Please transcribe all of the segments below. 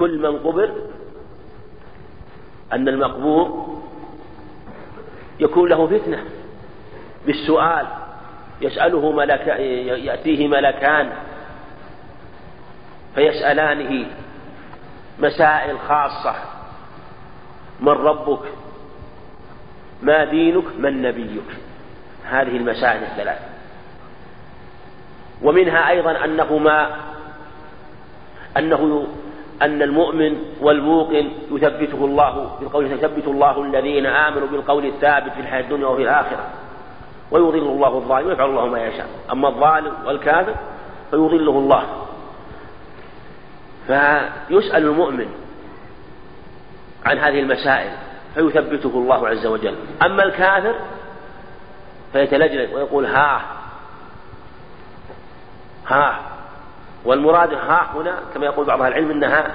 كل من قبر أن المقبور يكون له فتنة بالسؤال يسأله ملك يأتيه ملكان فيسألانه مسائل خاصة من ربك؟ ما دينك؟ من نبيك؟ هذه المسائل الثلاث ومنها أيضا أنه ما أنه أن المؤمن والموقن يثبته الله بالقول يثبت الله الذين آمنوا بالقول الثابت في الحياة الدنيا وفي الآخرة. ويضل الله الظالم ويفعل الله ما يشاء. أما الظالم والكافر فيضله الله. فيسأل المؤمن عن هذه المسائل فيثبته الله عز وجل. أما الكافر فيتلجلج ويقول ها ها والمراد ها هنا كما يقول بعض أهل العلم أنها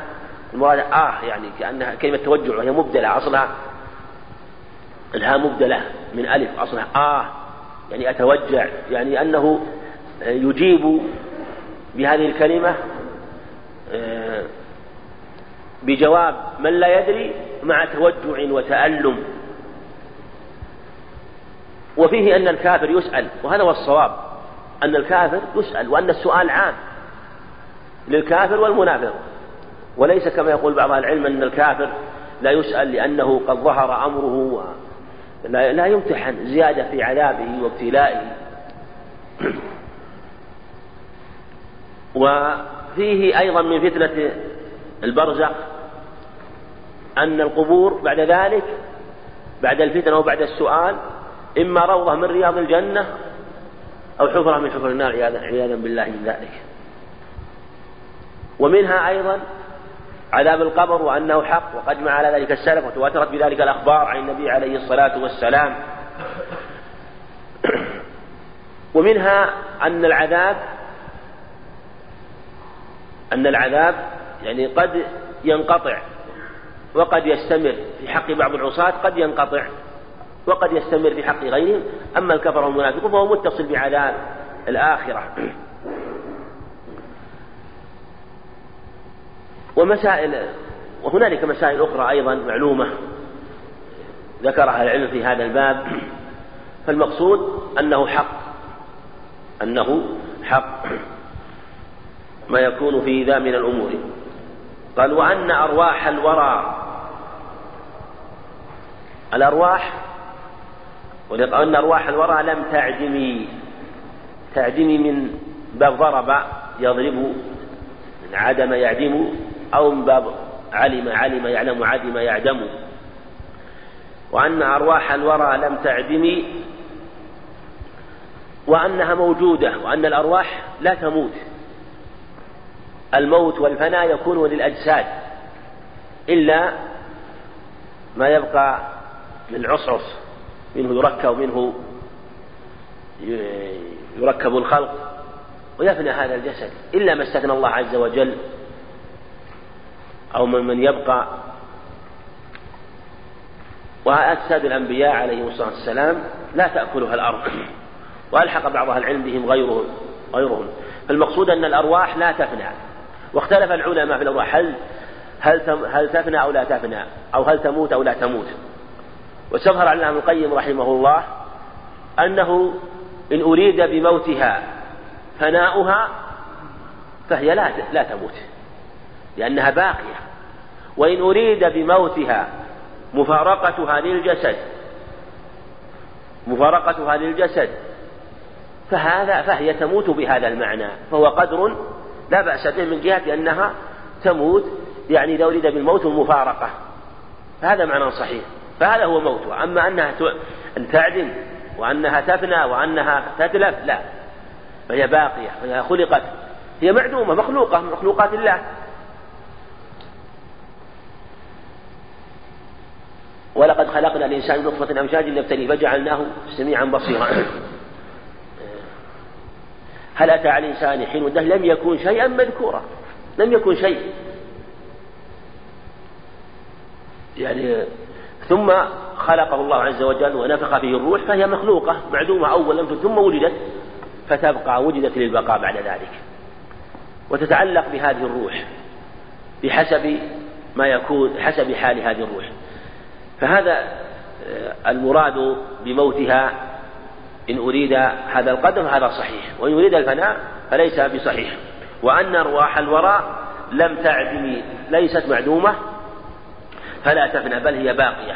المراد آه يعني كأنها كلمة توجع وهي مبدلة أصلها الها مبدلة من ألف أصلها آه يعني أتوجع يعني أنه يجيب بهذه الكلمة آه، بجواب من لا يدري مع توجع وتألم. وفيه أن الكافر يسأل وهذا هو الصواب أن الكافر يسأل وأن السؤال عام. للكافر والمنافق. وليس كما يقول بعض العلم أن الكافر لا يسأل لأنه قد ظهر أمره لا, لا يمتحن زيادة في عذابه وابتلائه. وفيه أيضا من فتنة البرزخ أن القبور بعد ذلك بعد الفتنة وبعد السؤال إما روضة من رياض الجنة أو حفرة من حفر النار عياذا بالله من ذلك. ومنها أيضا عذاب القبر وأنه حق وقد مع على ذلك السلف وتواترت بذلك الأخبار عن النبي عليه الصلاة والسلام. ومنها أن العذاب أن العذاب يعني قد ينقطع وقد يستمر في حق بعض العصاة قد ينقطع وقد يستمر في حق غيرهم. أما الكفر والمنافقون فهو متصل بعذاب الآخرة. ومسائل وهنالك مسائل أخرى أيضا معلومة ذكرها العلم في هذا الباب. فالمقصود أنه حق أنه حق. ما يكون في ذا من الأمور. قال وأن أرواح الورى. الأرواح وأن أرواح الورى لم تعدمي تعدمي من باب ضرب يضرب من عدم يعدم أو من باب علم علم يعلم عدم يعدم. وأن أرواح الورى لم تعدم وأنها موجودة وأن الأرواح لا تموت. الموت والفناء يكون للأجساد إلا ما يبقى للعصعص منه يركب منه يركب الخلق ويفنى هذا الجسد إلا ما استثنى الله عز وجل. أو من من يبقى. وأجساد الأنبياء عليهم الصلاة والسلام لا تأكلها الأرض. وألحق بعض أهل العلم بهم غيرهم غيرهم. فالمقصود أن الأرواح لا تفنى. واختلف العلماء في الأرواح. هل هل هل تفنى أو لا تفنى؟ أو هل تموت أو لا تموت؟ واستظهر على ابن القيم رحمه الله أنه إن أريد بموتها فناؤها فهي لا لا تموت. لأنها باقية. وإن أريد بموتها مفارقتها للجسد مفارقتها للجسد فهذا فهي تموت بهذا المعنى فهو قدر لا بأس به من جهة أنها تموت يعني إذا أريد بالموت المفارقة فهذا معنى صحيح فهذا هو موتها أما أنها أن تعدم وأنها تفنى وأنها تتلف لا. فهي باقية فهي خلقت. هي معدومة مخلوقة من مخلوقات الله. ولقد خلقنا الإنسان نطفة أمشاج نبتليه فجعلناه سميعا بصيرا. هل أتى على الإنسان حين الدهر لم يكن شيئا مذكورا. لم يكن شيء. يعني ثم خلقه الله عز وجل ونفخ فيه الروح فهي مخلوقة معدومة أولا ثم وجدت فتبقى وجدت للبقاء بعد ذلك. وتتعلق بهذه الروح بحسب ما يكون حسب حال هذه الروح. فهذا آه، المراد بموتها إن أريد هذا القدم هذا صحيح وإن أريد الفناء فليس بصحيح. وأن أرواح الوراء لم تعدم ليست معدومة فلا تفنى بل هي باقية.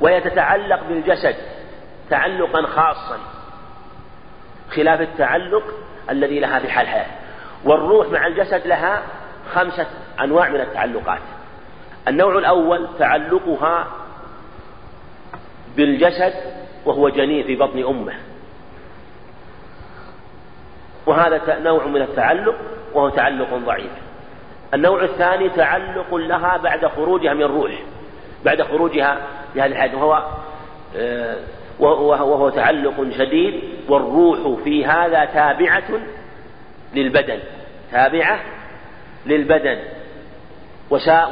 وهي تتعلق بالجسد تعلقا خاصا خلاف التعلق الذي لها في حال والروح مع الجسد لها خمسة أنواع من التعلقات. النوع الأول تعلقها بالجسد وهو جنين في بطن أمه. وهذا نوع من التعلق وهو تعلق ضعيف. النوع الثاني تعلق لها بعد خروجها من الروح بعد خروجها في هذه الحياة. وهو آه، وهو تعلق شديد والروح في هذا تابعة للبدن. تابعة للبدن.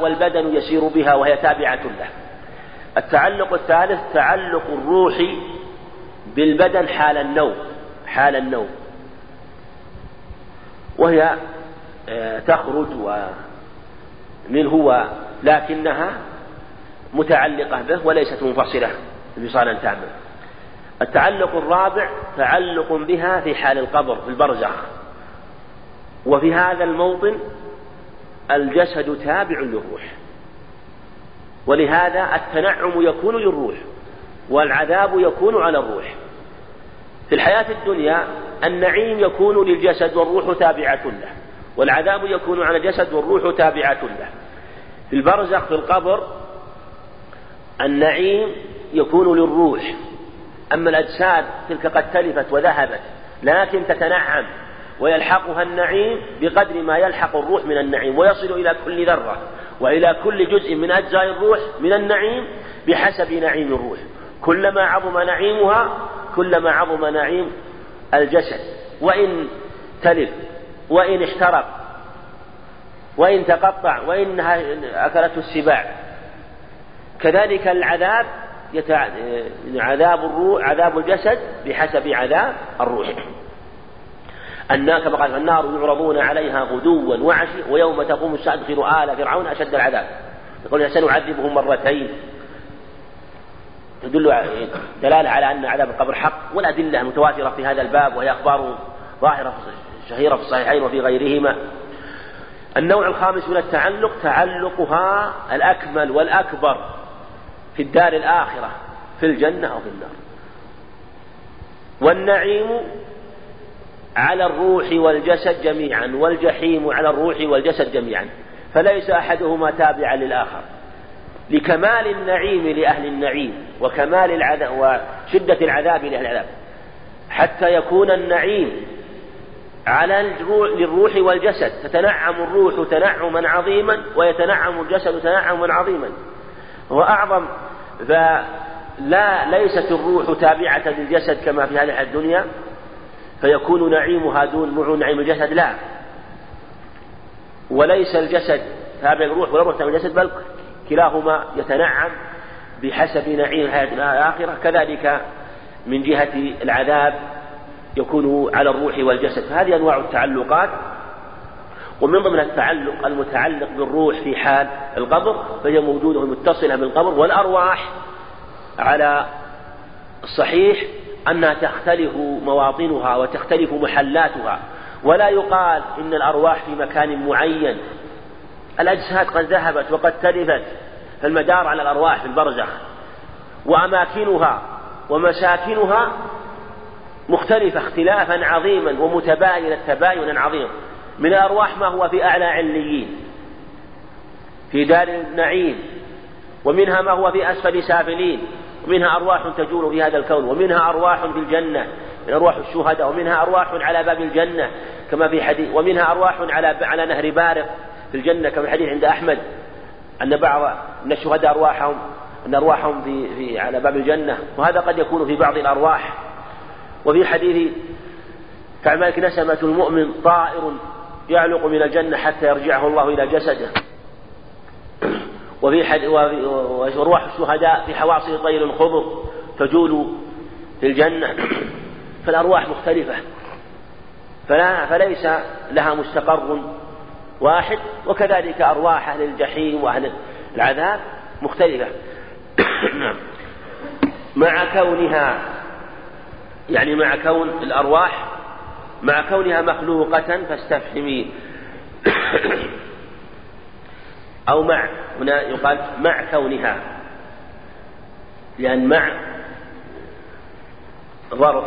والبدن يسير بها وهي تابعة له. التعلق الثالث تعلق الروح بالبدن حال النوم حال النوم. وهي آه، تخرج منه لكنها متعلقة به وليست منفصلة انفصالا تاما. التعلق الرابع تعلق بها في حال القبر في البرزخ. وفي هذا الموطن الجسد تابع للروح. ولهذا التنعم يكون للروح والعذاب يكون على الروح. في الحياة الدنيا النعيم يكون للجسد والروح تابعة له والعذاب يكون على الجسد والروح تابعة له. في البرزخ في القبر النعيم يكون للروح. أما الأجساد تلك قد تلفت وذهبت لكن تتنعم ويلحقها النعيم بقدر ما يلحق الروح من النعيم ويصل إلى كل ذرة. وإلى كل جزء من أجزاء الروح من النعيم بحسب نعيم الروح. كلما عظم نعيمها كلما عظم نعيم الجسد. وإن تلف وإن احترق وإن تقطع وإنها أكلته السباع. كذلك العذاب يتع... عذاب الروح عذاب الجسد بحسب عذاب الروح. النار كما قال النار يعرضون عليها غدوا وعشي ويوم تقوم الساعة ادخلوا آل فرعون أشد العذاب. يقول سنعذبهم مرتين. تدل دلالة على أن عذاب القبر حق والأدلة المتواترة في هذا الباب وهي أخبار ظاهرة شهيرة في الصحيحين وفي غيرهما. النوع الخامس من التعلق تعلقها الأكمل والأكبر في الدار الآخرة في الجنة أو في النار. والنعيم على الروح والجسد جميعا والجحيم على الروح والجسد جميعا. فليس أحدهما تابعا للآخر. لكمال النعيم لأهل النعيم وكمال العذاب وشدة العذاب لأهل العذاب. حتى يكون النعيم على للروح والجسد. تتنعم الروح تنعما عظيما ويتنعم الجسد تنعما عظيما. هو أعظم فلا ليست الروح تابعة للجسد كما في هذه الدنيا. فيكون نعيمها دون نعيم الجسد لا. وليس الجسد تابع الروح ولا الروح تابع الجسد بل كلاهما يتنعم بحسب نعيم الحياة الآخرة. كذلك من جهة العذاب يكون على الروح والجسد. فهذه أنواع التعلقات. ومن ضمن التعلق المتعلق بالروح في حال القبر فهي موجودة متصلة بالقبر والأرواح على الصحيح أنها تختلف مواطنها وتختلف محلاتها. ولا يقال إن الأرواح في مكان معين. الأجساد قد ذهبت وقد تلفت فالمدار على الأرواح في البرزخ. وأماكنها ومساكنها مختلفة اختلافا عظيما ومتباينة تباينا عظيما من الأرواح ما هو في أعلى عليين في دار النعيم. ومنها ما هو في أسفل سافلين. ومنها أرواح تجول في هذا الكون ومنها أرواح في الجنة من أرواح الشهداء ومنها أرواح على باب الجنة كما في حديث ومنها أرواح على على نهر بارق في الجنة كما في الحديث عند أحمد أن بعض من الشهداء أرواحهم أن أرواحهم في, في على باب الجنة وهذا قد يكون في بعض الأرواح. وفي حديث كعب مالك نسمة المؤمن طائر يعلق من الجنة حتى يرجعه الله إلى جسده. وفي حد وأرواح الشهداء في حواصل طير خضر تجول في الجنة. فالأرواح مختلفة. فلا فليس لها مستقر واحد وكذلك أرواح أهل الجحيم وأهل العذاب مختلفة. نعم. مع كونها يعني مع كون الأرواح مع كونها مخلوقة فاستفهمي أو مع هنا يقال مع كونها لأن مع ظرف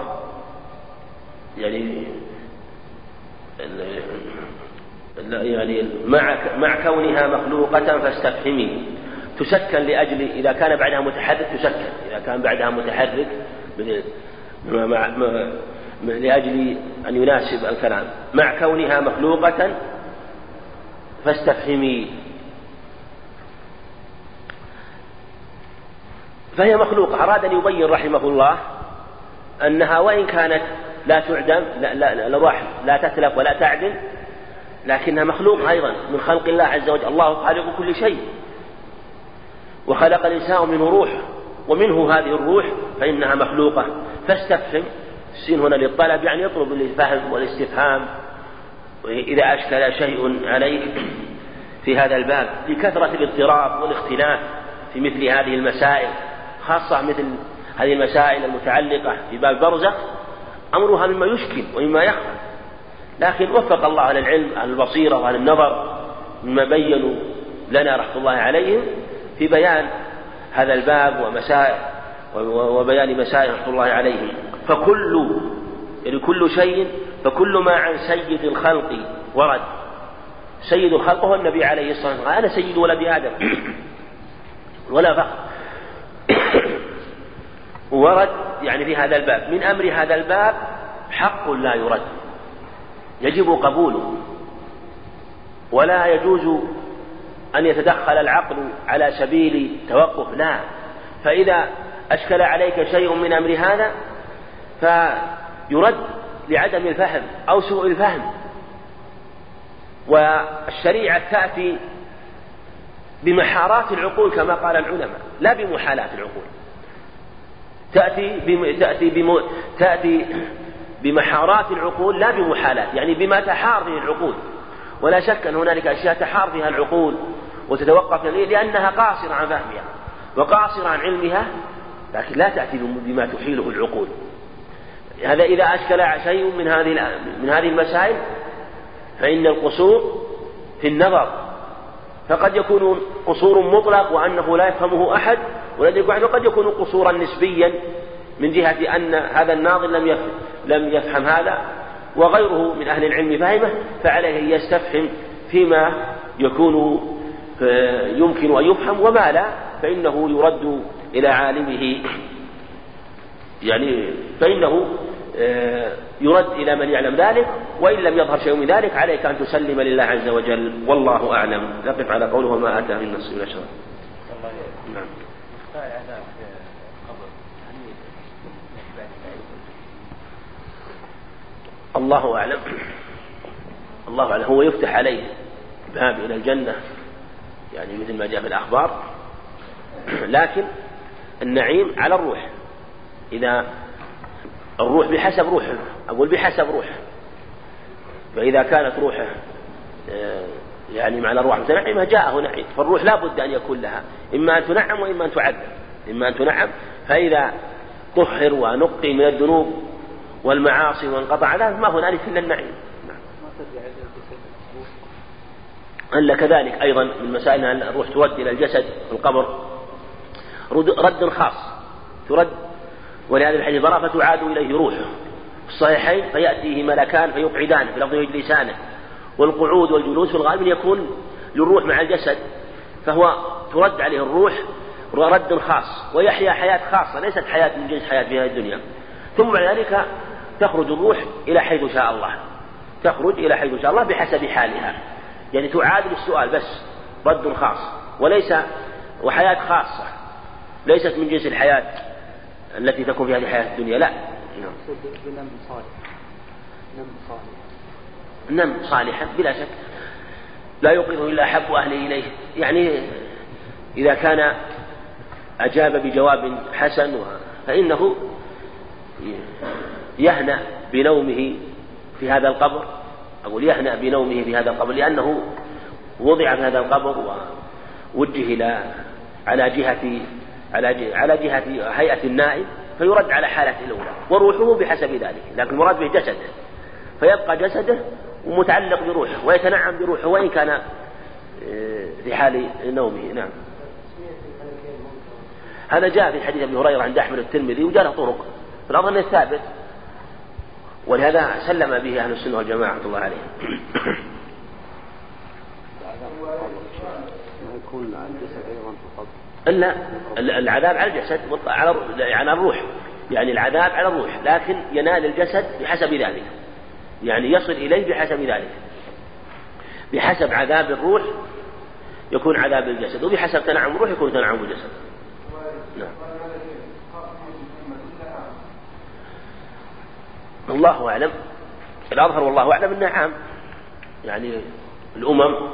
يعني يعني مع مع كونها مخلوقة فاستفهمي تسكن لأجل إذا كان بعدها متحرك تسكن. إذا كان بعدها متحرك مع لأجل أن يناسب الكلام. مع كونها مخلوقة فاستفهمي فهي مخلوقة. أراد أن يبين رحمه الله أنها وإن كانت لا تعدم لا, لا, لا, لا تتلف ولا تعدم لكنها مخلوقة أيضا من خلق الله عز وجل. الله خالق كل شيء وخلق الإنسان منه روح ومنه هذه الروح فإنها مخلوقة. فاستفهم السين هنا للطلب يعني يطلب الفهم والاستفهام. إذا أشكل شيء عليك في هذا الباب لكثرة الاضطراب والاختلاف في مثل هذه المسائل. خاصة مثل هذه المسائل المتعلقة في باب برزخ أمرها مما يشكل ومما يخفى. لكن وفق الله أهل العلم أهل البصيرة وأهل النظر مما بينوا لنا رحمة الله عليهم في بيان هذا الباب ومسائل وبيان مسائل رحمة الله عليهم. فكل يعني كل شيء فكل ما عن سيد الخلق ورد. سيد الخلق هو النبي عليه الصلاة والسلام أنا سيد ولد آدم. ولا فخر. ورد يعني في هذا الباب. من أمر هذا الباب حق لا يرد. يجب قبوله. ولا يجوز أن يتدخل العقل على سبيل توقف لا. فإذا أشكل عليك شيء من أمر هذا فيرد لعدم الفهم أو سوء الفهم. والشريعة تأتي بمحارات العقول كما قال العلماء لا بمحالات العقول. تأتي بم... تأتي بم... تأتي بمحارات العقول لا بمحالات يعني بما تحار به العقول. ولا شك أن هنالك أشياء تحار فيها العقول وتتوقف لأنها قاصرة عن فهمها وقاصرة عن علمها لكن لا تأتي بما تحيله العقول. هذا إذا أشكل شيء من هذه من هذه المسائل فإن القصور في النظر فقد يكون قصور مطلق وأنه لا يفهمه أحد وقد يكون قصورا نسبيا من جهة أن هذا الناظر لم يفهم لم يفهم هذا وغيره من أهل العلم فهمه فعليه أن يستفهم فيما يكون يمكن أن يفهم وما لا فإنه يرد إلى عالمه يعني فإنه آه، يرد إلى من يعلم ذلك وإن لم يظهر شيء من ذلك عليك أن تسلم لله عز وجل. والله أعلم. نقف على قوله وما أتى من نص من أشرف نعم. الله أعلم. الله أعلم. هو يفتح عليه باب إلى الجنة يعني مثل ما جاء في الأخبار. لكن النعيم على الروح. إذا الروح بحسب روحه. أقول بحسب روحه. فإذا كانت روحه آه، يعني مع الأرواح متنعمة جاءه نعيم. فالروح لا بد أن يكون لها. إما أن تنعم وإما أن تعذب. إما أن تنعم. فإذا طهر ونقي من الذنوب والمعاصي وانقطع ذلك ما هنالك إلا النعيم. ألا كذلك أيضا من مسائل أن الروح ترد إلى الجسد في القبر رد خاص. ترد ولهذا الحديث برا فتعاد إليه روحه في الصحيحين فيأتيه ملكان فيقعدانه في لفظ يجلسانه والقعود والجلوس في الغالب يكون للروح مع الجسد. فهو ترد عليه الروح رد خاص. ويحيا حياة خاصة ليست حياة من جنس حياة في هذه الدنيا. ثم بعد ذلك تخرج الروح إلى حيث شاء الله. تخرج إلى حيث شاء الله بحسب حالها. يعني تعادل السؤال بس رد خاص. وليس وحياة خاصة. ليست من جنس الحياة. التي تكون في هذه الحياة الدنيا. لا. نعم. نم صالح. نم صالح. نم صالحا بلا شك. لا يوقظه إلا أحب أهله إليه. يعني إذا كان أجاب بجواب حسن فإنه يهنأ بنومه في هذا القبر. أقول يهنأ بنومه في هذا القبر لأنه وضع في هذا القبر ووجه إلى على جهة على على جهة هيئة النائم فيرد على حالته الأولى وروحه بحسب ذلك لكن المراد به جسده. فيبقى جسده متعلق بروحه ويتنعم بروحه وإن كان آه، في حال نومه نعم. هذا جاء في حديث أبي هريرة عند أحمد الترمذي وجاء له طرق. فالامر أنه ثابت ولهذا سلم به أهل السنة والجماعة رحمة الله عليهم. يكون الجسد أيضا فقط. الا العذاب على الجسد على على الروح. يعني العذاب على الروح لكن ينال الجسد بحسب ذلك. يعني يصل إليه بحسب ذلك. بحسب عذاب الروح يكون عذاب الجسد وبحسب تنعم الروح يكون تنعم الجسد. نعم. الله أعلم. الأظهر والله أعلم أنه عام. يعني الأمم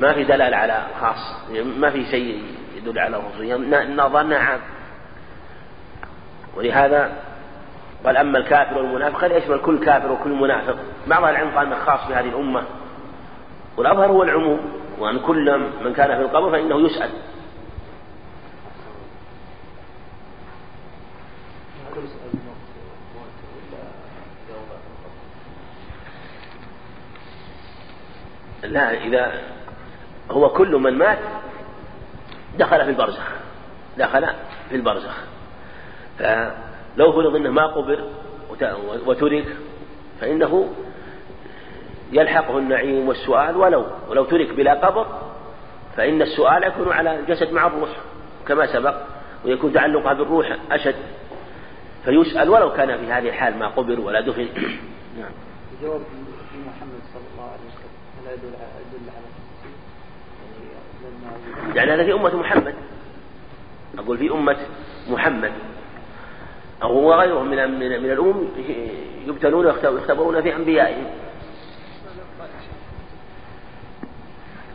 ما في دلالة على خاص ما في شيء يدل على خصوصية ظنها عام. ولهذا قال أما الكافر والمنافق هذا يشمل كل كافر وكل منافق. بعض العلم قال أنه خاص بهذه الأمة. والأظهر هو العموم وأن كل من كان في القبر فإنه يسأل. لا إذا هو كل من مات دخل في البرزخ. دخل في البرزخ. فلو فرض إنه ما قبر وترك فإنه يلحقه النعيم والسؤال ولو ولو ترك بلا قبر فإن السؤال يكون على الجسد مع الروح كما سبق ويكون تعلقها بالروح أشد. فيسأل ولو كان في هذه الحال ما قبر ولا دفن. نعم. جواب محمد صلى الله عليه وسلم. هل يدل على يعني هذا في أمة محمد. أقول في أمة محمد. أو وغيرهم من من من الأمم يبتلون ويختبرون في أنبيائهم.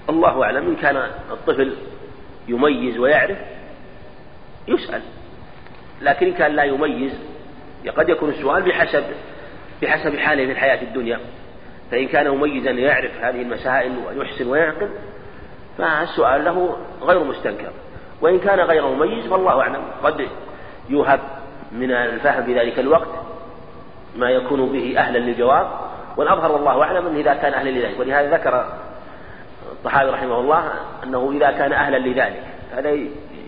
الله أعلم إن كان الطفل يميز ويعرف يسأل. لكن إن كان لا يميز قد يكون السؤال بحسب بحسب حاله في الحياة الدنيا. فإن كان مميزا يعرف هذه المسائل ويحسن ويعقل فالسؤال له غير مستنكر. وإن كان غير مميز فالله أعلم. قد يوهب من الفهم في ذلك الوقت ما يكون به أهلا للجواب. والأظهر والله أعلم أنه إذا كان أهلا لذلك. ولهذا ذكر الطحاوي رحمه الله أنه إذا كان أهلا لذلك. هذا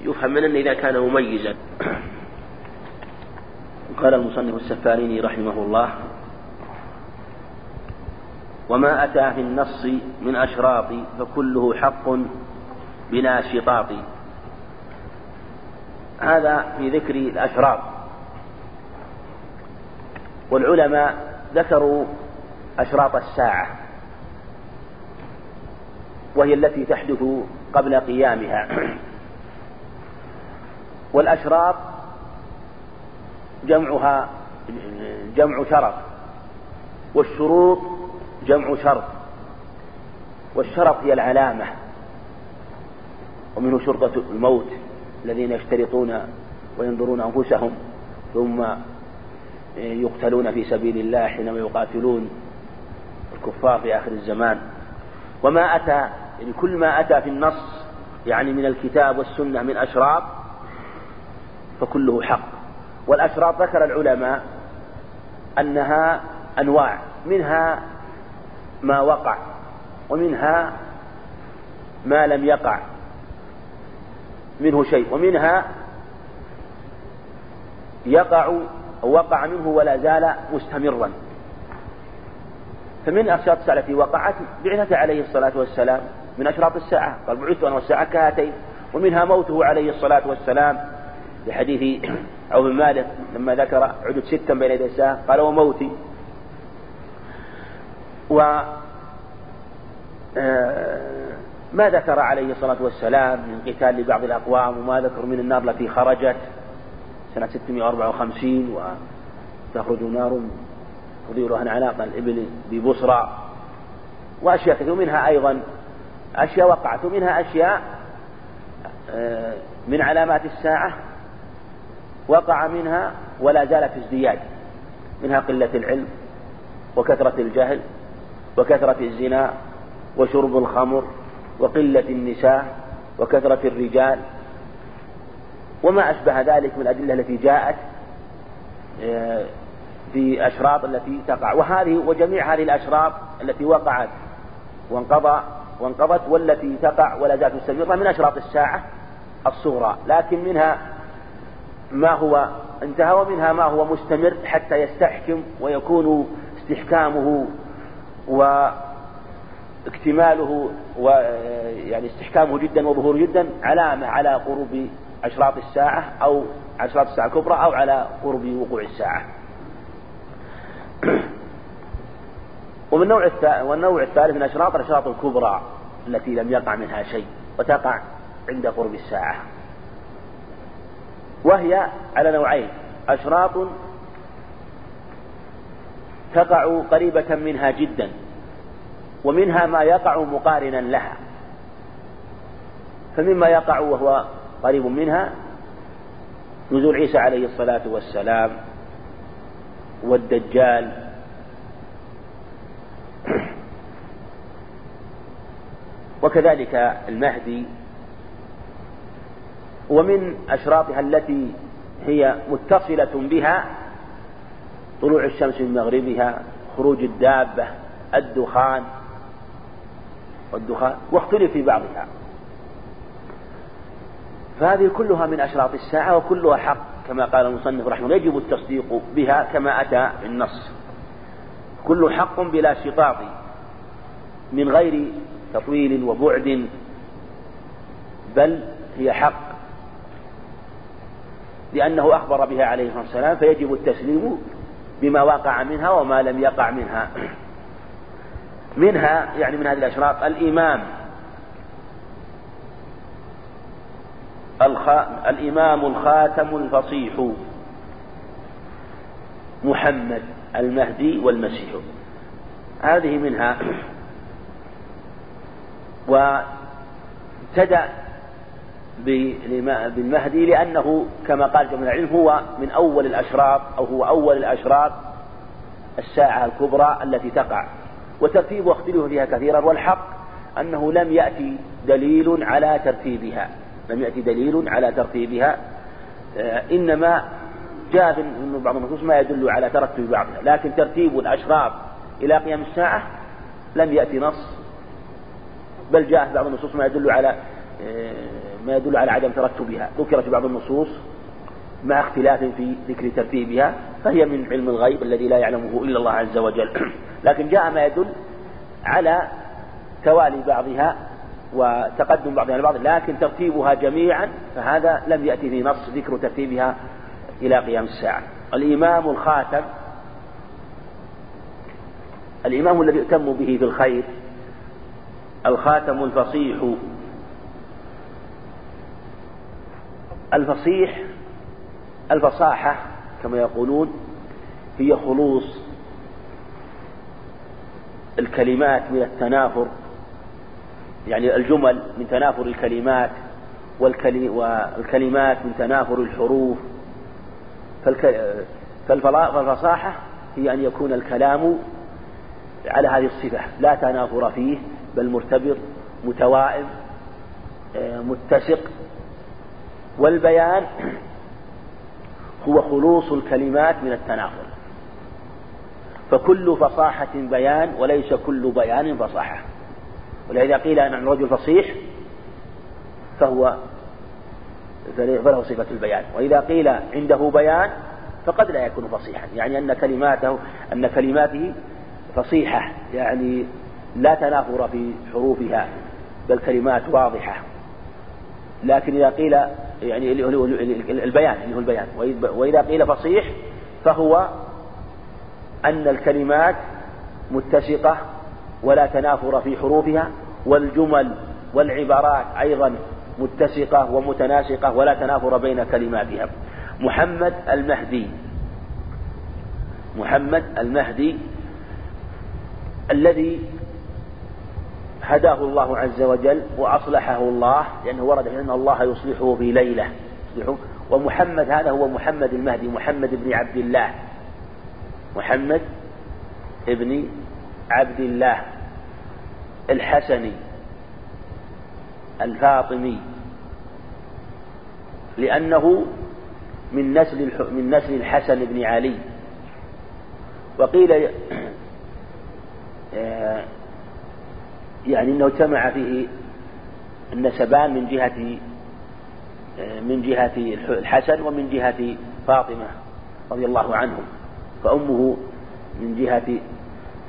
يفهم من أنه إذا كان مميزا. قال المصنف السفاريني رحمه الله وما أتى في النص من أشراط فكله حق بلا شطاط. هذا في ذكر الأشراط. والعلماء ذكروا أشراط الساعة وهي التي تحدث قبل قيامها. والأشراط جمعها جمع شرط والشروط جمع شرط والشرط هي العلامة ومنه شرطة الموت الذين يشترطون وينظرون أنفسهم ثم يقتلون في سبيل الله حينما يقاتلون الكفار في آخر الزمان. وما أتى يعني كل ما أتى في النص يعني من الكتاب والسنة من أشراط فكله حق. والأشراط ذكر العلماء أنها أنواع منها ما وقع ومنها ما لم يقع منه شيء ومنها يقع وقع منه ولا زال مستمرا. فمن أشراط الساعة التي وقعت بعثة عليه الصلاة والسلام من أشراط الساعة قال بعثت أنا والساعة كهاتين ومنها موته عليه الصلاة والسلام لحديث عوف بن مالك لما ذكر عدد ستا بين يدي الساعة قال وموتي. و آه، ذكر عليه الصلاة والسلام من قتال لبعض الأقوام وما ذكر من النار التي خرجت. سنة 654 وتخرج نار تضيء عن عناق الإبل ببصرى وأشياء كثيرة ومنها أيضا أشياء وقعت ومنها أشياء آه، من علامات الساعة وقع منها ولا زال في ازدياد منها قلة العلم وكثرة الجهل. وكثرة الزنا وشرب الخمر وقلة النساء وكثرة الرجال. وما أشبه ذلك من الأدلة التي جاءت آه، في أشراط التي تقع. وهذه وجميع هذه الأشراط التي وقعت وانقضى وانقضت والتي تقع ولا زالت مستمرة من أشراط الساعة الصغرى لكن منها ما هو انتهى ومنها ما هو مستمر حتى يستحكم ويكون استحكامه واكتماله ويعني استحكامه جدا وظهوره جدا علامة على قرب أشراط الساعة أو أشراط الساعة الكبرى أو على قرب وقوع الساعة. ومن نوع والنوع الثالث من أشراط الأشراط الكبرى التي لم يقع منها شيء وتقع عند قرب الساعة. وهي على نوعين أشراط تقع قريبة منها جدا ومنها ما يقع مقارنا لها. فمما يقع وهو قريب منها نزول عيسى عليه الصلاة والسلام والدجال. وكذلك المهدي. ومن أشراطها التي هي متصلة بها طلوع الشمس من مغربها خروج الدابة الدخان. والدخان واختلف في بعضها. فهذه كلها من أشراط الساعة وكلها حق كما قال المصنف رحمه الله يجب التصديق بها كما أتى في النص. كل حق بلا شطاط من غير تطويل وبعد بل هي حق. لأنه أخبر بها عليه الصلاة والسلام فيجب التسليم بما وقع منها وما لم يقع منها. منها يعني من هذه الأشراط الإمام. الخ... الإمام الخاتم الفصيح. محمد المهدي والمسيح. هذه منها. وابتدأ بالمهدي لأنه كما قال جمع العلم هو من أول الأشراط أو هو أول الأشراط الساعة الكبرى التي تقع. وترتيبها اختلف فيها كثيرا والحق أنه لم يأتي دليل على ترتيبها. لم يأتي دليل على ترتيبها. آه، إنما جاء في بعض النصوص ما يدل على ترتب بعضها. لكن ترتيب الأشراط إلى قيام الساعة لم يأتي نص. بل جاء بعض النصوص ما يدل على آه، ما يدل على عدم ترتبها. ذكرت بعض النصوص مع اختلاف في ذكر ترتيبها فهي من علم الغيب الذي لا يعلمه إلا الله عز وجل. لكن جاء ما يدل على توالي بعضها وتقدم بعضها على بعض لكن ترتيبها جميعا فهذا لم يأتي في نص ذكر ترتيبها إلى قيام الساعة. الإمام الخاتم الإمام الذي يؤتم به في الخير الخاتم الفصيح الفصيح الفصاحة كما يقولون هي خلوص الكلمات من التنافر يعني الجمل من تنافر الكلمات والكلمات من تنافر الحروف. فالفصاحة هي أن يكون الكلام على هذه الصفة لا تنافر فيه بل مرتبط متوائم آه، متسق والبيان هو خلوص الكلمات من التنافر فكل فصاحة بيان وليس كل بيان فصاحة. ولذا قيل أن الرجل فصيح فهو فله صفة البيان. وإذا قيل عنده بيان فقد لا يكون فصيحا. يعني أن كلماته أن كلماته فصيحة. يعني لا تنافر في حروفها بل كلمات واضحة. لكن إذا قيل يعني البيان اللي هو البيان. وإذا قيل فصيح فهو أن الكلمات متسقة ولا تنافر في حروفها والجمل والعبارات أيضا متسقة ومتناسقة ولا تنافر بين كلماتها. محمد المهدي. محمد المهدي الذي هداه الله عز وجل وأصلحه الله لأنه ورد أن الله يصلحه في ليلة. يصلحه. ومحمد هذا هو محمد المهدي محمد بن عبد الله. محمد ابن عبد الله الحسني الفاطمي. لأنه من نسل من نسل الحسن بن علي. وقيل آه، يعني إنه اجتمع فيه النسبان من جهة من جهة الحسن ومن جهة فاطمة رضي الله عنهم. فأمه من جهة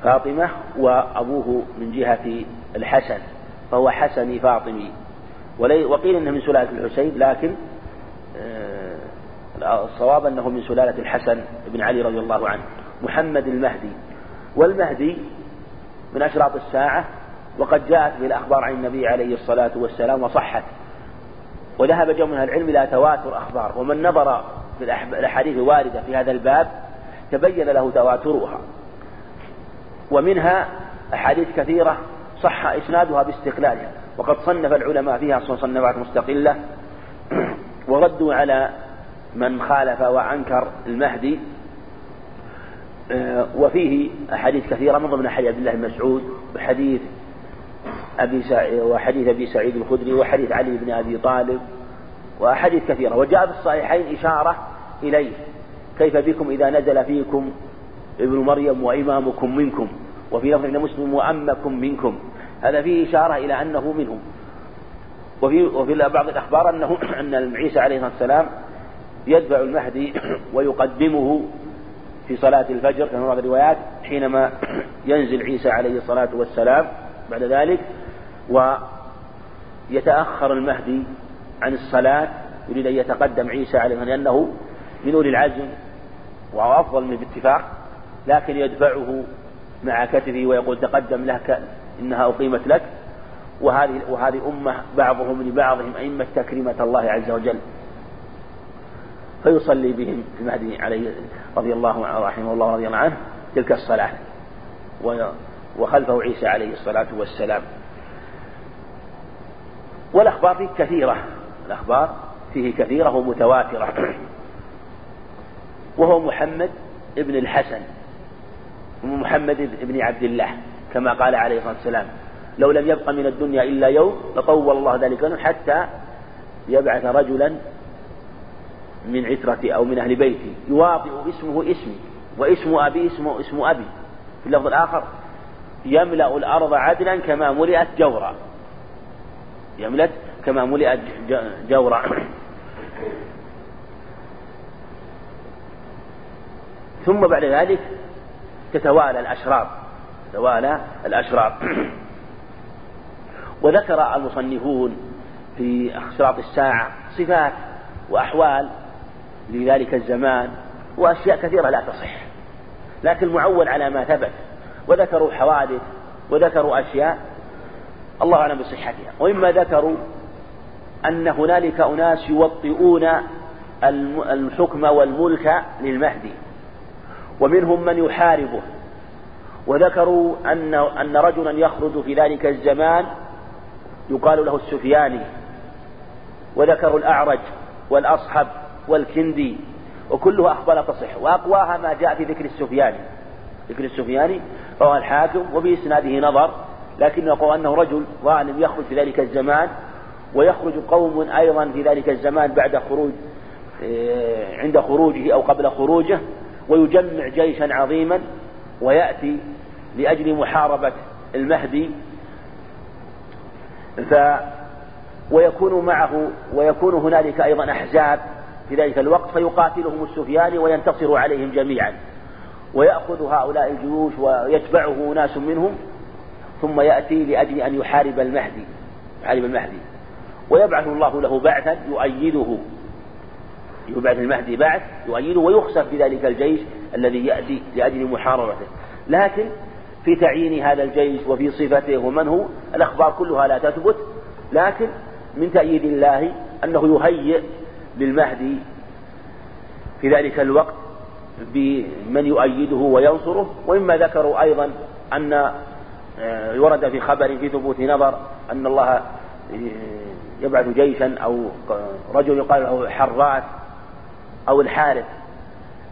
فاطمة وأبوه من جهة الحسن فهو حسني فاطمي. وقيل إنه من سلالة الحسين لكن آه، الصواب أنه من سلالة الحسن بن علي رضي الله عنه. محمد المهدي. والمهدي من أشراط الساعة وقد جاءت به الأخبار عن النبي عليه الصلاة والسلام وصحت. وذهب جمع من العلم إلى تواتر أخبار ومن نظر في الأحاديث الواردة في هذا الباب تبين له تواترها. ومنها أحاديث كثيرة صح إسنادها باستقلالها. وقد صنف العلماء فيها صنفات مستقلة. وردوا على من خالف وأنكر المهدي. آه، وفيه أحاديث كثيرة من ضمن حديث عبد الله بن مسعود وحديث أبي سعيد وحديث أبي سعيد الخدري وحديث علي بن أبي طالب وأحاديث كثيرة. وجاء في الصحيحين إشارة إليه. كيف بكم إذا نزل فيكم ابن مريم وإمامكم منكم؟ وفي لفظ مسلم وأمكم منكم. هذا فيه إشارة إلى أنه منهم. وفي وفي بعض الأخبار أنه أن عيسى عليه الصلاة والسلام يتبع المهدي ويقدمه في صلاة الفجر كما بعض الروايات حينما ينزل عيسى عليه الصلاة والسلام بعد ذلك ويتأخر المهدي عن الصلاة يريد أن يتقدم عيسى عليه لأنه من أولي العزم وهو أفضل منه باتفاق لكن يدفعه مع كتفه ويقول تقدم لك إنها أقيمت لك. وهذه وهذه أمة بعضهم لبعضهم أئمة تكريمة الله عز وجل. فيصلي بهم المهدي عليه رضي الله عنه رحمه الله رضي الله عنه تلك الصلاة. وخلفه عيسى عليه الصلاة والسلام. والأخبار فيه كثيرة. الأخبار فيه كثيرة ومتواترة. وهو محمد ابن الحسن. محمد بن عبد الله كما قال عليه الصلاة والسلام. لو لم يبق من الدنيا إلا يوم لطول الله ذلك حتى يبعث رجلا من عترتي أو من أهل بيتي يواطئ اسمه اسمي واسم أبي اسمه اسم أبي. في اللفظ الآخر يملأ الأرض عدلا كما ملئت جورا. يملأت كما ملئت جورا. ثم بعد ذلك تتوالى الأشرار. تتوالى الأشرار. وذكر المصنفون في أشراط الساعة صفات وأحوال لذلك الزمان وأشياء كثيرة لا تصح. لكن معول على ما ثبت. وذكروا حوادث وذكروا أشياء الله أعلم بصحتها. ومما ذكروا أن هنالك أناس يوطئون الحكم والملك للمهدي. ومنهم من يحاربه. وذكروا أن أن رجلا يخرج في ذلك الزمان يقال له السفياني. وذكروا الأعرج والأصحب والكندي. وكلها أخبار تصح. وأقواها ما جاء في ذكر السفياني. ذكر السفياني رواه الحاكم وبإسناده نظر لكن يقول أنه رجل ظالم يخرج في ذلك الزمان ويخرج قوم أيضا في ذلك الزمان بعد خروج آه، عند خروجه أو قبل خروجه ويجمع جيشا عظيما ويأتي لأجل محاربة المهدي. ف ويكون معه ويكون هنالك أيضا أحزاب في ذلك الوقت فيقاتلهم السفياني وينتصر عليهم جميعا. ويأخذ هؤلاء الجيوش ويتبعه ناس منهم ثم يأتي لأجل أن يحارب المهدي يحارب المهدي. ويبعث الله له بعثا يؤيده. يبعث المهدي بعث يؤيده ويخسف بذلك الجيش الذي يأتي لأجل محاربته. لكن في تعيين هذا الجيش وفي صفته ومن هو الأخبار كلها لا تثبت. لكن من تأييد الله أنه يهيئ للمهدي في ذلك الوقت بمن يؤيده وينصره ومما ذكروا أيضا أن آه، ورد في خبر في ثبوت نظر أن الله آه، يبعث جيشا أو رجل يقال له حراث أو الحارث.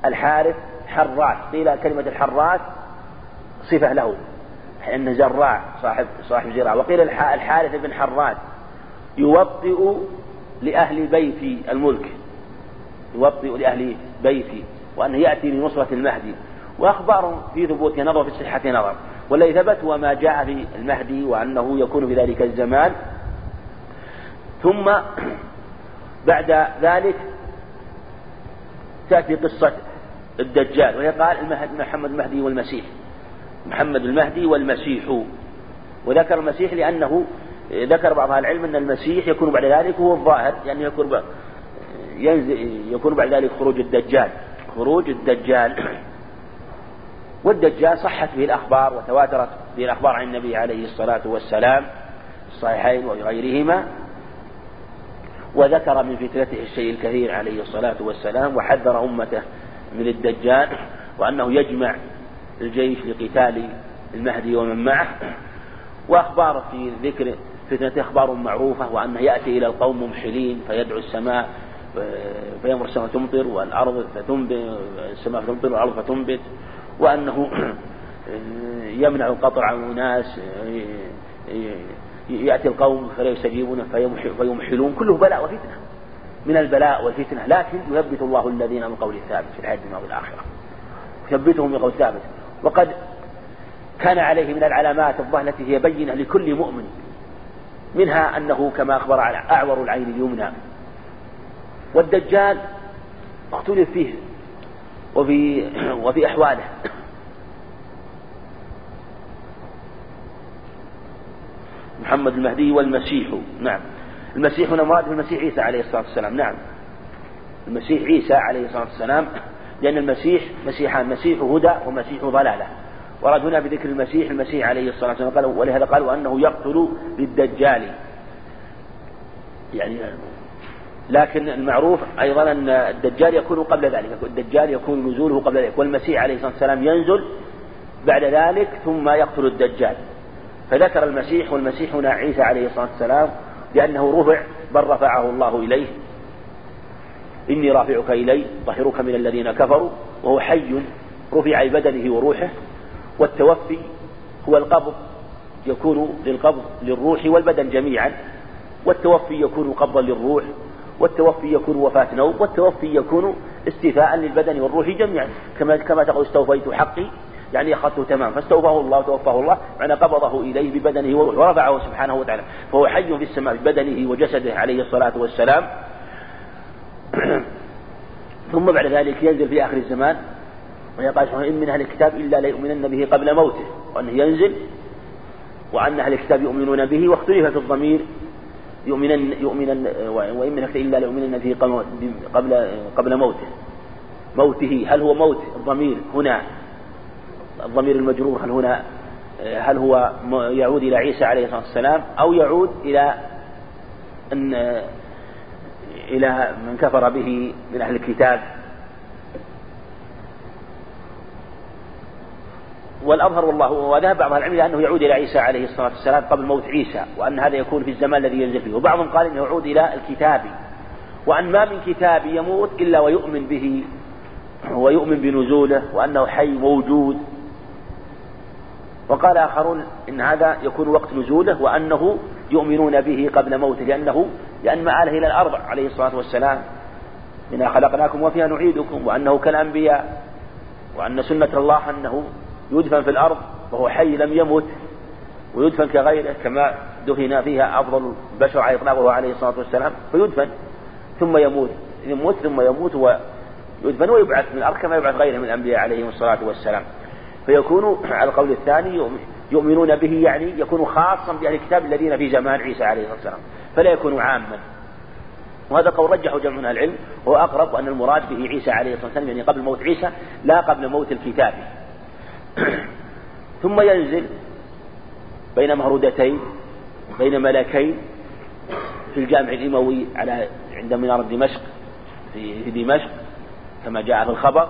الحارث حراث قيل كلمة الحراث صفة له أنه زراع صاحب صاحب زراعة وقيل الحارث بن حراث يوطئ لأهل بيتي الملك يوطئ لأهل بيتي وأنه يأتي لنصرة المهدي وأخبار في ثبوت نظر في صحة نظر. والذي ثبت هو ما جاء في المهدي وأنه يكون في ذلك الزمان. ثم بعد ذلك تأتي قصة الدجال وهي قال محمد المهدي والمسيح. محمد المهدي والمسيح. وذكر المسيح لأنه ذكر بعض أهل العلم أن المسيح يكون بعد ذلك هو الظاهر يعني يكون يكون بعد ذلك خروج الدجال. خروج الدجال. والدجال صحت به الأخبار وتواترت به الأخبار عن النبي عليه الصلاة والسلام الصحيحين وغيرهما وذكر من فتنته الشيء الكثير عليه الصلاة والسلام وحذر أمته من الدجال وأنه يجمع الجيش لقتال المهدي ومن معه. وأخبار في ذكر فتنة أخبار معروفة وأنه يأتي إلى القوم ممحلين فيدعو السماء فيمر السماء تمطر والأرض فتنبت السماء تمطر والأرض فتنبت وأنه يمنع عن أناس يأتي القوم فلا يستجيبون فيمحلون كله بلاء وفتنة من البلاء والفتنة. لكن يثبت الله الذين من قول الثابت في الحياة الدنيا والآخرة. يثبتهم بقول ثابت وقد كان عليه من العلامات الظاهرة التي هي بينة لكل مؤمن منها أنه كما أخبر على أعور العين اليمنى والدجال اختلف فيه وفي وفي أحواله. محمد المهدي والمسيح. نعم. المسيح هنا مراد المسيح عيسى عليه الصلاة والسلام. نعم. المسيح عيسى عليه الصلاة والسلام. لأن المسيح مسيحان. مسيح هدى ومسيح ضلالة. ورد هنا بذكر المسيح المسيح عليه الصلاة والسلام. قال ولهذا قال وأنه يقتل بالدجال يعني لكن المعروف أيضا أن الدجال يكون قبل ذلك الدجال يكون نزوله قبل ذلك والمسيح عليه الصلاة والسلام ينزل بعد ذلك ثم يقتل الدجال. فذكر المسيح والمسيح هنا عيسى عليه الصلاة والسلام لأنه رفع بل رفعه الله إليه. إني رافعك إلي طهرك من الذين كفروا وهو حي رفع بدنه وروحه والتوفي هو القبض يكون للقبض للروح والبدن جميعا والتوفي يكون قبضا للروح والتوفي يكون وفاة نوم والتوفي يكون استيفاء للبدن والروح جميعا. كما كما تقول استوفيت حقي يعني أخذته تمام. فاستوفاه الله وتوفاه الله معنى قبضه إليه ببدنه وروحه ورفعه سبحانه وتعالى. فهو حي في السماء ببدنه وجسده عليه الصلاة والسلام. ثم بعد ذلك ينزل في آخر الزمان ويقال إن من أهل الكتاب إلا ليؤمنن به قبل موته وأنه ينزل وأن أهل الكتاب يؤمنون به واختلف في الضمير. يؤمنن يؤمنن وإن من إلا ليؤمنن به قبل قبل موته. موته هل هو موت؟ الضمير هنا. الضمير المجرور هل هنا هل هو يعود إلى عيسى عليه الصلاة والسلام أو يعود إلى أن إلى من كفر به من أهل الكتاب؟ والأظهر والله وذهب بعض العلم أنه يعود إلى عيسى عليه الصلاة والسلام قبل موت عيسى وأن هذا يكون في الزمان الذي ينزل فيه. وبعضهم قال أنه يعود إلى الكتاب وأن ما من كتاب يموت إلا ويؤمن به ويؤمن بنزوله وأنه حي موجود. وقال آخرون إن هذا يكون وقت نزوله وأنه يؤمنون به قبل موته لأنه لأن مآله إلى الأرض عليه الصلاة والسلام. منها خلقناكم وفيها نعيدكم وأنه كالأنبياء وأن سنة الله أنه يدفن في الأرض وهو حي لم يمت ويدفن كغيره كما دفن فيها أفضل البشر على إطلاقه عليه الصلاة والسلام فيدفن ثم يموت يموت ثم يموت ويدفن ويبعث من الأرض كما يبعث غيره من الأنبياء عليهم الصلاة والسلام. فيكون على القول الثاني يؤمنون به يعني يكون خاصا بأهل الكتاب الذين في زمان عيسى عليه الصلاة والسلام فلا يكون عاما. وهذا قول رجحه جمع من العلم وهو أقرب أن المراد به عيسى عليه الصلاة والسلام يعني قبل موت عيسى لا قبل موت الكتاب. ثم ينزل بين مهرودتين بين ملكين في الجامع الإموي على عند منارة دمشق في دمشق كما جاء في الخبر.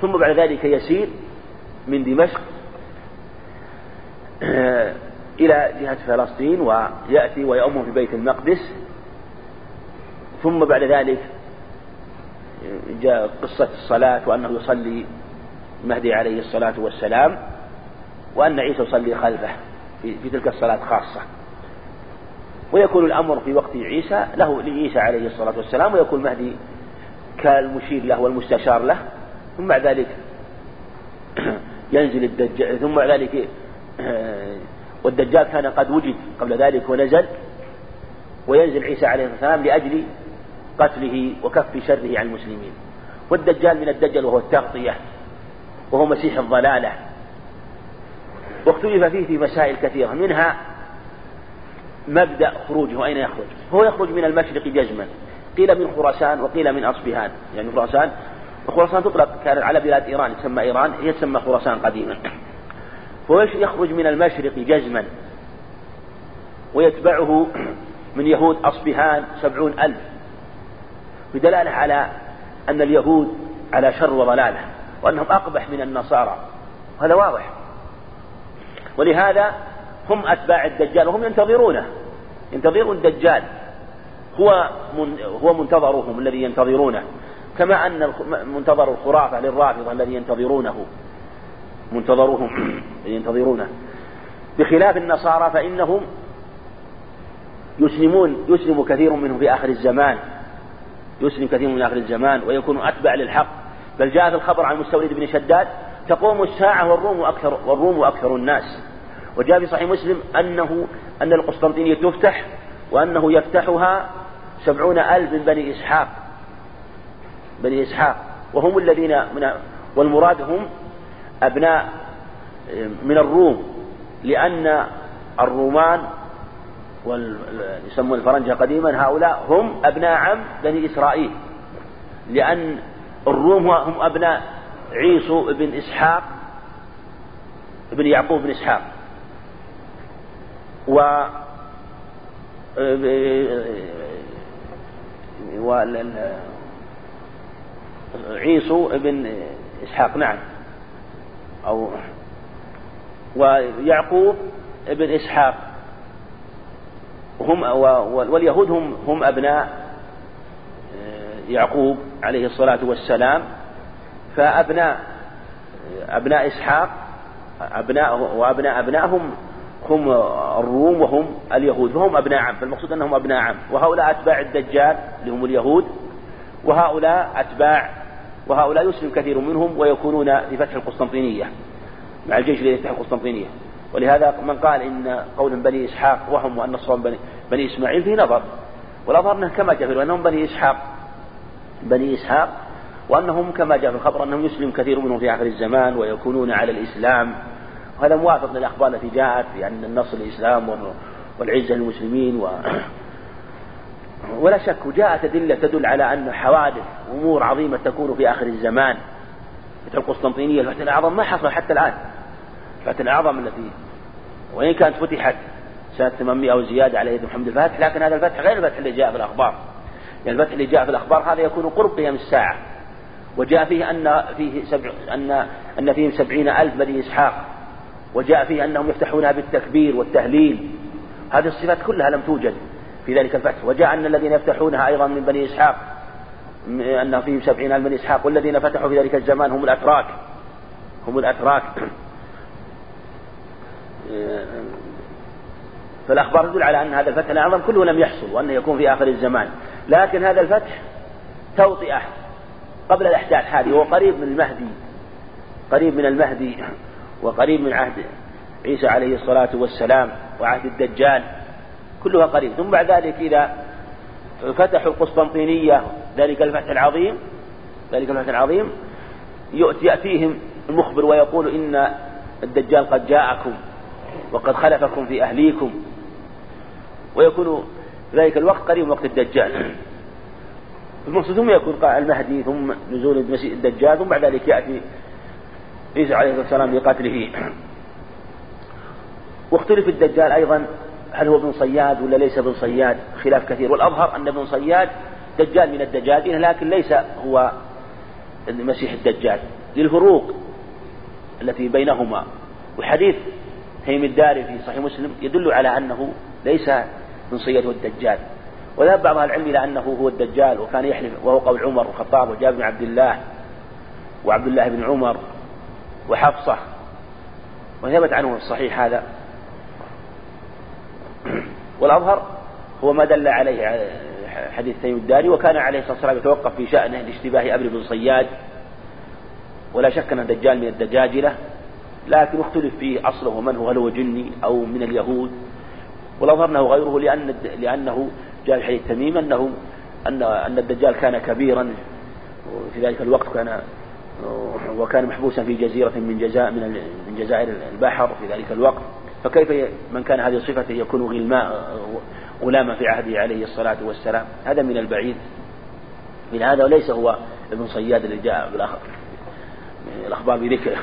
ثم بعد ذلك يسير من دمشق إلى جهة فلسطين ويأتي ويؤم في بيت المقدس. ثم بعد ذلك جاء قصة الصلاة وأنه يصلي المهدي عليه الصلاة والسلام وأن عيسى يصلي خلفه في, في تلك الصلاة خاصة. ويكون الأمر في وقت عيسى له لعيسى عليه الصلاة والسلام ويكون المهدي كالمشير له والمستشار له. ثم بعد ذلك ينزل الدجال ثم بعد ذلك والدجال كان قد وجد قبل ذلك ونزل. وينزل عيسى عليه السلام لأجل قتله وكف شره عن المسلمين. والدجال من الدجل وهو التغطية. وهو مسيح الضلالة. واختلف فيه في مسائل كثيرة. منها مبدأ خروجه. أين يخرج؟ هو يخرج من المشرق جزما قيل من خراسان وقيل من أصبهان يعني خراسان وخراسان تطلق كانت على بلاد إيران تسمى إيران هي تسمى خراسان قديما. فهو يخرج من المشرق جزما ويتبعه من يهود أصبهان سبعون ألف. بدلالة على أن اليهود على شر وضلالة. وأنهم أقبح من النصارى. هذا واضح. ولهذا هم أتباع الدجال وهم ينتظرونه. ينتظرون الدجال. هو من هو منتظرهم الذي ينتظرونه. كما أن منتظر الخرافة للرافضة الذي ينتظرونه. منتظرهم ينتظرونه. بخلاف النصارى فإنهم يسلمون يسلم كثير منهم في آخر الزمان. يسلم كثير من آخر الزمان ويكون أتبع للحق. بل جاء في الخبر عن مستورد بن شداد تقوم الساعة والروم أكثر والروم أكثر الناس. وجاء في صحيح مسلم أنه أن القسطنطينية تفتح وأنه يفتحها سبعون ألف من بني إسحاق. بني إسحاق. وهم الذين من والمراد هم أبناء من الروم. لأن الرومان يسمون الفرنجة قديما هؤلاء هم أبناء عم بني إسرائيل. لأن الروم هم أبناء عيسو بن إسحاق بن يعقوب بن إسحاق. و عيسو بن إسحاق نعم. أو ويعقوب ابن إسحاق هم واليهود هم هم أبناء يعقوب عليه الصلاة والسلام فأبناء أبناء إسحاق أبناء وأبناء أبنائهم هم الروم وهم اليهود فهم أبناء عم فالمقصود أنهم أبناء عم وهؤلاء أتباع الدجال اللي هم اليهود وهؤلاء أتباع وهؤلاء يسلم كثير منهم ويكونون في فتح القسطنطينية مع الجيش الذي يفتح القسطنطينية. ولهذا من قال إن قول بني إسحاق وهم وأن الصوم بني, بني إسماعيل فيه نظر والأظهر أنه كما جاء أنهم بني إسحاق. بني إسحاق وأنهم كما جاء في الخبر أنهم يسلم كثير منهم في آخر الزمان ويكونون على الإسلام. وهذا موافق للأخبار التي جاءت بأن النصر الإسلام والعزة للمسلمين و ولا شك وجاءت أدلة تدل على أن حوادث أمور عظيمة تكون في آخر الزمان. مثل القسطنطينية الفتح الأعظم ما حصل حتى الآن. الفتح الأعظم التي وإن كانت فتحت سنة 800 أو زيادة على يد محمد الفاتح لكن هذا الفتح غير الفتح اللي جاء في الأخبار. يعني الفتح اللي جاء في الأخبار هذا يكون قرب قيام الساعة. وجاء فيه أن فيه سبع أن أن فيهم سبعين ألف بني إسحاق. وجاء فيه أنهم يفتحونها بالتكبير والتهليل. هذه الصفات كلها لم توجد في ذلك الفتح. وجاء أن الذين يفتحونها أيضا من بني إسحاق. أن فيهم سبعين ألف بني إسحاق. والذين فتحوا في ذلك الزمان هم الأتراك. هم الأتراك. فالأخبار تدل على أن هذا الفتح الأعظم كله لم يحصل وأنه يكون في آخر الزمان. لكن هذا الفتح توطئة قبل الأحداث هذه هو قريب من المهدي قريب من المهدي وقريب من عهد عيسى عليه الصلاة والسلام وعهد الدجال كلها قريب. ثم بعد ذلك إذا فتحوا القسطنطينية ذلك الفتح العظيم ذلك الفتح العظيم يأتيهم المخبر ويقول إن الدجال قد جاءكم وقد خلفكم في أهليكم ويكون ذلك الوقت قريب وقت الدجال. المقصود ثم يكون المهدي ثم نزول الدجال ثم بعد ذلك يأتي عيسى عليه الصلاة والسلام لقتله واختلف الدجال أيضا هل هو ابن صياد ولا ليس ابن صياد؟ خلاف كثير. والأظهر أن ابن صياد دجال من الدجالين لكن ليس هو المسيح الدجال. للفروق التي بينهما. وحديث تيم الداري في صحيح مسلم يدل على أنه ليس من صياد الدجال. وذهب بعض أهل العلم إلى أنه هو الدجال وكان يحلف وهو قول عمر والخطاب وجابر بن عبد الله وعبد الله بن عمر وحفصة. وثبت عنه الصحيح هذا. والأظهر هو ما دل عليه حديث تيم الداري وكان عليه الصلاة والسلام يتوقف في شأنه لاشتباه أبي بن صياد. ولا شك أن الدجال من الدجاجلة لكن اختلف فيه أصله ومن هو هل هو جني أو من اليهود. ولو ظنه غيره لأن لأنه جاء في حديث تميم أنه أن أن الدجال كان كبيرا وفي ذلك الوقت كان وكان محبوسا في جزيرة من جزاء من من جزائر البحر في ذلك الوقت. فكيف من كان هذه صفته يكون غلما غلاما في عهده عليه الصلاة والسلام؟ هذا من البعيد. من هذا وليس هو ابن صياد الذي جاء بالأخبار بذكره.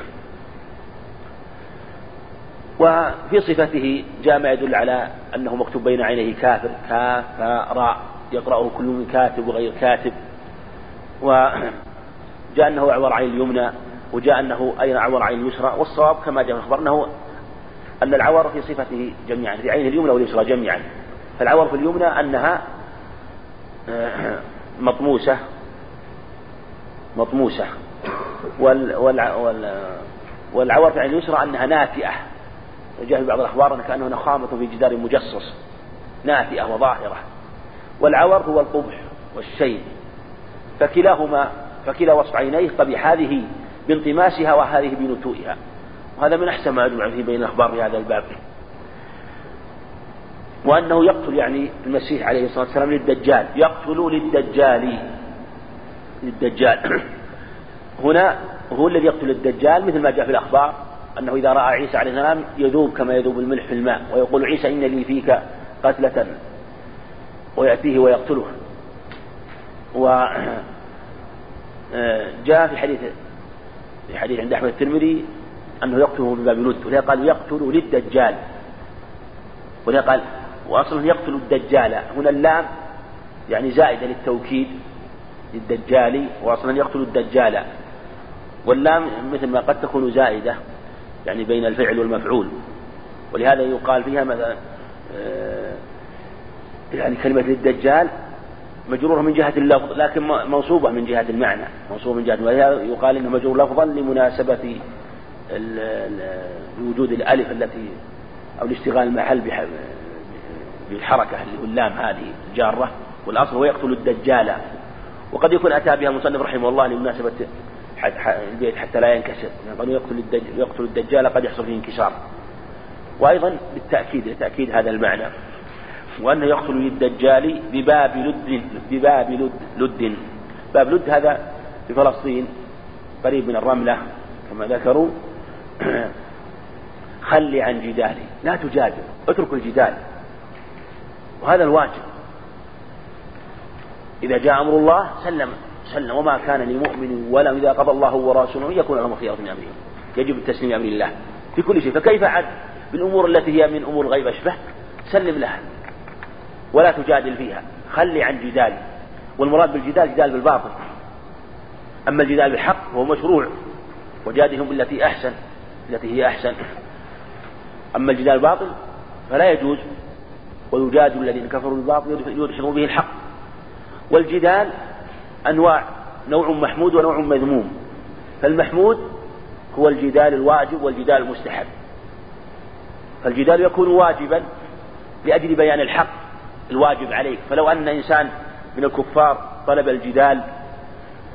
وفي صفته جاء ما يدل على أنه مكتوب بين عينيه كافر كاف راء يقرأه كل من كاتب وغير كاتب. وجاء أنه أعور عين اليمنى وجاء أنه أين أعور عين اليسرى. والصواب كما جاء في الخبر أنه أن العور في صفته جميعا في عين اليمنى واليسرى جميعا. فالعور في اليمنى أنها آه، مطموسة مطموسة. وال وال والعور في العين اليسرى أنها ناتئة جاء في بعض الأخبار أن كأنه نخامة في جدار مجصص ناتئة وظاهرة. والعور هو القبح والشين. فكلاهما فكلا وصف عينيه قبيح هذه بانطماسها وهذه بنتوئها وهذا من أحسن ما أجمع فيه بين الأخبار في هذا الباب. وأنه يقتل يعني المسيح عليه الصلاة والسلام للدجال. يقتل للدجال. للدجال. هنا هو الذي يقتل الدجال مثل ما جاء في الأخبار. أنه إذا رأى عيسى عليه السلام يذوب كما يذوب الملح في الماء ويقول عيسى إن لي فيك قتلة ويأتيه ويقتله. وجاء في حديث في حديث عند أحمد الترمذي أنه يقتله بباب لد ولهذا قال يقتل للدجال. ولهذا قال وأصلا يقتل الدجال. هنا اللام يعني زائدة للتوكيد للدجال وأصلا يقتل الدجال. واللام مثل ما قد تكون زائدة. يعني بين الفعل والمفعول. ولهذا يقال فيها مثلا آه، يعني كلمة للدجال مجرورة من جهة اللفظ لكن منصوبة من جهة المعنى منصوبة من جهة ولهذا يقال إنه مجرور لفظا لمناسبة وجود الألف التي أو الاشتغال المحل بالحركة اللام هذه الجارة. والأصل هو يقتل الدجال. وقد يكون أتى بها المصنف رحمه الله لمناسبة البيت حتى لا ينكسر. يعني يقتل الدجال, يقتل الدجال قد يحصل فيه انكسار. وأيضا بالتأكيد لتأكيد هذا المعنى. وأنه يقتل للدجال بباب لد بباب لد لد. باب لد هذا في فلسطين قريب من الرملة كما ذكروا. خلي عن جدالي. لا تجادل اترك الجدال. وهذا الواجب. إذا جاء أمر الله سلم. سلم وما كان لمؤمن ولا إذا قضى الله ورسوله يكون لهم خيار من أمرهم. يجب التسليم أمر الله في كل شيء. فكيف عد بالأمور التي هي من أمور الغيب أشبه؟ سلم لها ولا تجادل فيها. خلي عن جدال. والمراد بالجدال جدال بالباطل. أما الجدال بالحق فهو مشروع. وجادلهم بالتي أحسن التي هي أحسن. أما الجدال الباطل فلا يجوز. ويجادل الذين كفروا بالباطل يدحضوا به الحق. والجدال أنواع نوع محمود ونوع مذموم. فالمحمود هو الجدال الواجب والجدال المستحب. فالجدال يكون واجبا لأجل بيان الحق الواجب عليك فلو أن إنسان من الكفار طلب الجدال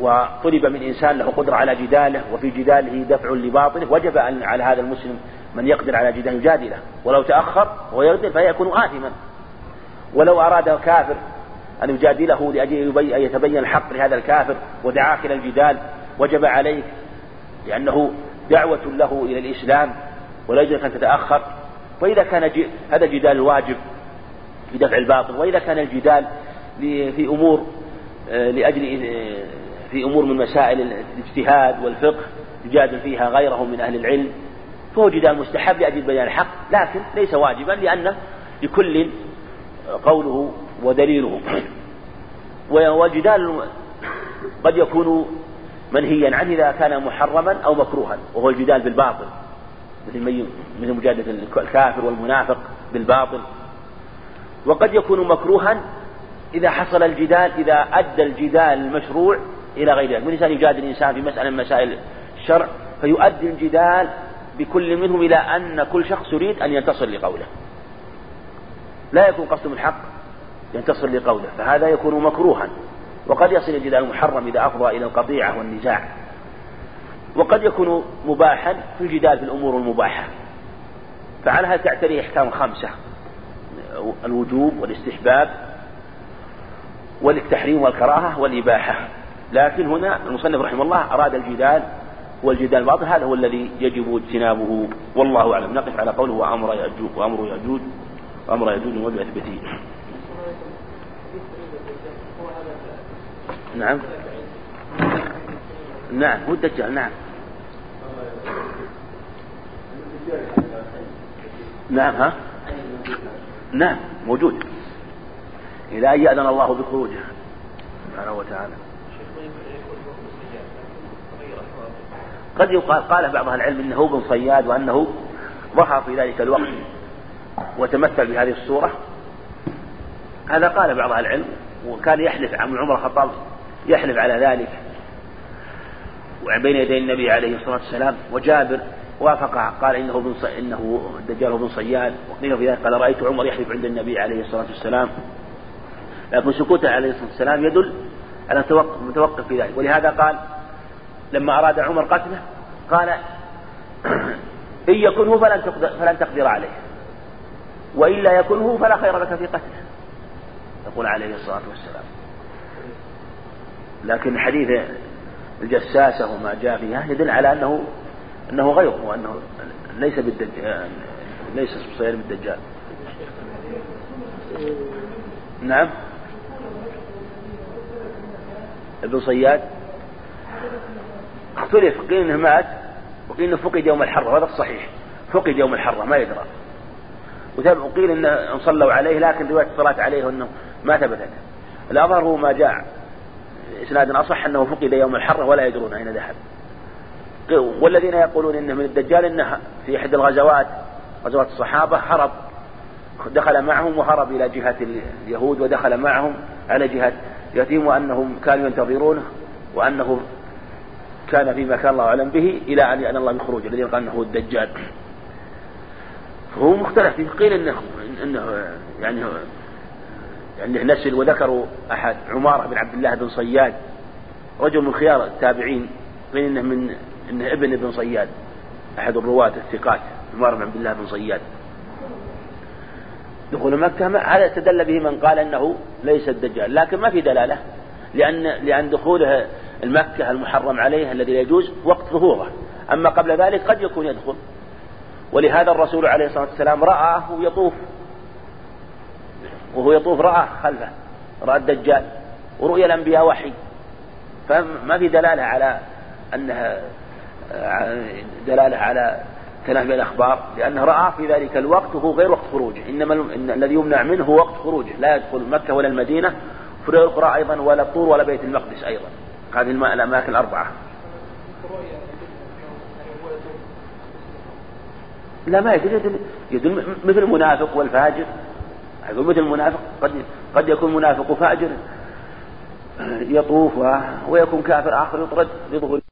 وطلب من إنسان له قدرة على جداله وفي جداله دفع لباطله وجب أن على هذا المسلم من يقدر على جدال يجادله ولو تأخر ويقدر فيكون آثما. ولو أراد كافر أن يجادله لأجل أن يتبين الحق لهذا الكافر ودعاك إلى الجدال وجب عليك لأنه دعوة له إلى الإسلام ولا يجب أن تتأخر. وإذا كان هذا جدال واجب في دفع الباطل وإذا كان الجدال في أمور آه، لأجل آه، في أمور من مسائل الاجتهاد والفقه يجادل فيها غيره من أهل العلم فهو جدال مستحب لأجل بيان الحق لكن ليس واجبا لأنه لكل قوله ودليله. والجدال قد يكون منهيا عنه إذا كان محرما أو مكروها وهو الجدال بالباطل. مثل مثل مجادلة الكافر والمنافق بالباطل. وقد يكون مكروها إذا حصل الجدال إذا أدى الجدال المشروع إلى غير ذلك. من إنسان يجادل الإنسان في مسألة من مسائل الشرع فيؤدي الجدال بكل منهم إلى أن كل شخص يريد أن ينتصر لقوله. لا يكون قصدهم الحق. ينتصر لقوله فهذا يكون مكروها. وقد يصل الجدال المحرم إذا أفضى إلى القطيعة والنزاع وقد يكون مباحا في الجدال في الأمور المباحة. فعلى هذا تعتريه أحكام خمسة. الوجوب والاستحباب والتحريم والكراهة والإباحة. لكن هنا المصنف رحمه الله أراد الجدال والجدال الباطل هذا هو الذي يجب اجتنابه. والله أعلم. نقف على قوله وأمر يأجوج وأمر يأجوج وأمر يأجوج وجه إثباته نعم. نعم هو الدجال نعم. نعم ها؟ نعم موجود. إلى أن يأذن الله بخروجه. سبحانه وتعالى. قد يقال قال بعض أهل العلم إنه ابن صياد وأنه ظهر في ذلك الوقت وتمثل بهذه الصورة. هذا قال بعض أهل العلم وكان يحلف عن عمر الخطاب يحلف على ذلك. بين يدي النبي عليه الصلاة والسلام وجابر وافق قال إنه ابن إنه الدجال ابن صياد. وقيل في ذلك قال رأيت عمر يحلف عند النبي عليه الصلاة والسلام. لكن سكوته عليه الصلاة والسلام يدل على متوقف في ذلك. ولهذا قال لما أراد عمر قتله قال إن يكنه فلن تقدر فلن تقدر عليه. وإلا يكنه فلا خير لك في قتله. يقول عليه الصلاة والسلام. لكن حديث الجساسة وما جاء فيها يدل على أنه أنه غيره وأنه ليس بالدجال ليس صياد بالدجال. نعم. ابن صياد. اختلف قيل إنه مات وقيل إنه فقد يوم الحرة هذا الصحيح فقد يوم الحرة ما يدرى. وقيل انه صلوا عليه لكن رواية الصلاة عليه إنه ما ثبتت الأظهر هو ما جاء إسناد أصح أنه فقد يوم الحرة ولا يدرون أين ذهب. والذين يقولون إنه من الدجال إنه في إحدى الغزوات غزوات الصحابة هرب. دخل معهم وهرب إلى جهة اليهود ودخل معهم على جهة يتيم وأنهم كانوا ينتظرونه وأنه كان في مكان الله أعلم به إلى أن يأذن الله بخروجه الذي قال أنه هو الدجال. هو مختلف فيه قيل انه انه يعني يعني نسل وذكروا أحد عمارة بن عبد الله بن صياد. رجل من خيار التابعين قيل إنه من إنه ابن ابن صياد. أحد الرواة الثقات عمر بن عبد الله بن صياد. دخول مكة هذا استدل به من قال إنه ليس الدجال. لكن ما في دلالة لأن لأن دخوله المكة المحرم عليه الذي لا يجوز وقت ظهوره. أما قبل ذلك قد يكون يدخل. ولهذا الرسول عليه الصلاة والسلام رآه يطوف. وهو يطوف رآه خلفه رأى الدجال ورؤيا الأنبياء وحي. فما في دلالة على أنها دلالة على تنافي الأخبار؟ لأنه رأى في ذلك الوقت وهو غير وقت خروجه. إنما الذي يمنع منه هو وقت خروجه. لا يدخل مكة ولا المدينة في الأخرى أيضا ولا الطور ولا بيت المقدس أيضا. هذه الأماكن الأربعة. لا ما يدل يدل, مثل المنافق والفاجر. مثل المنافق قد قد يكون منافق وفاجر يطوف ويكون كافر آخر يطرد لظهور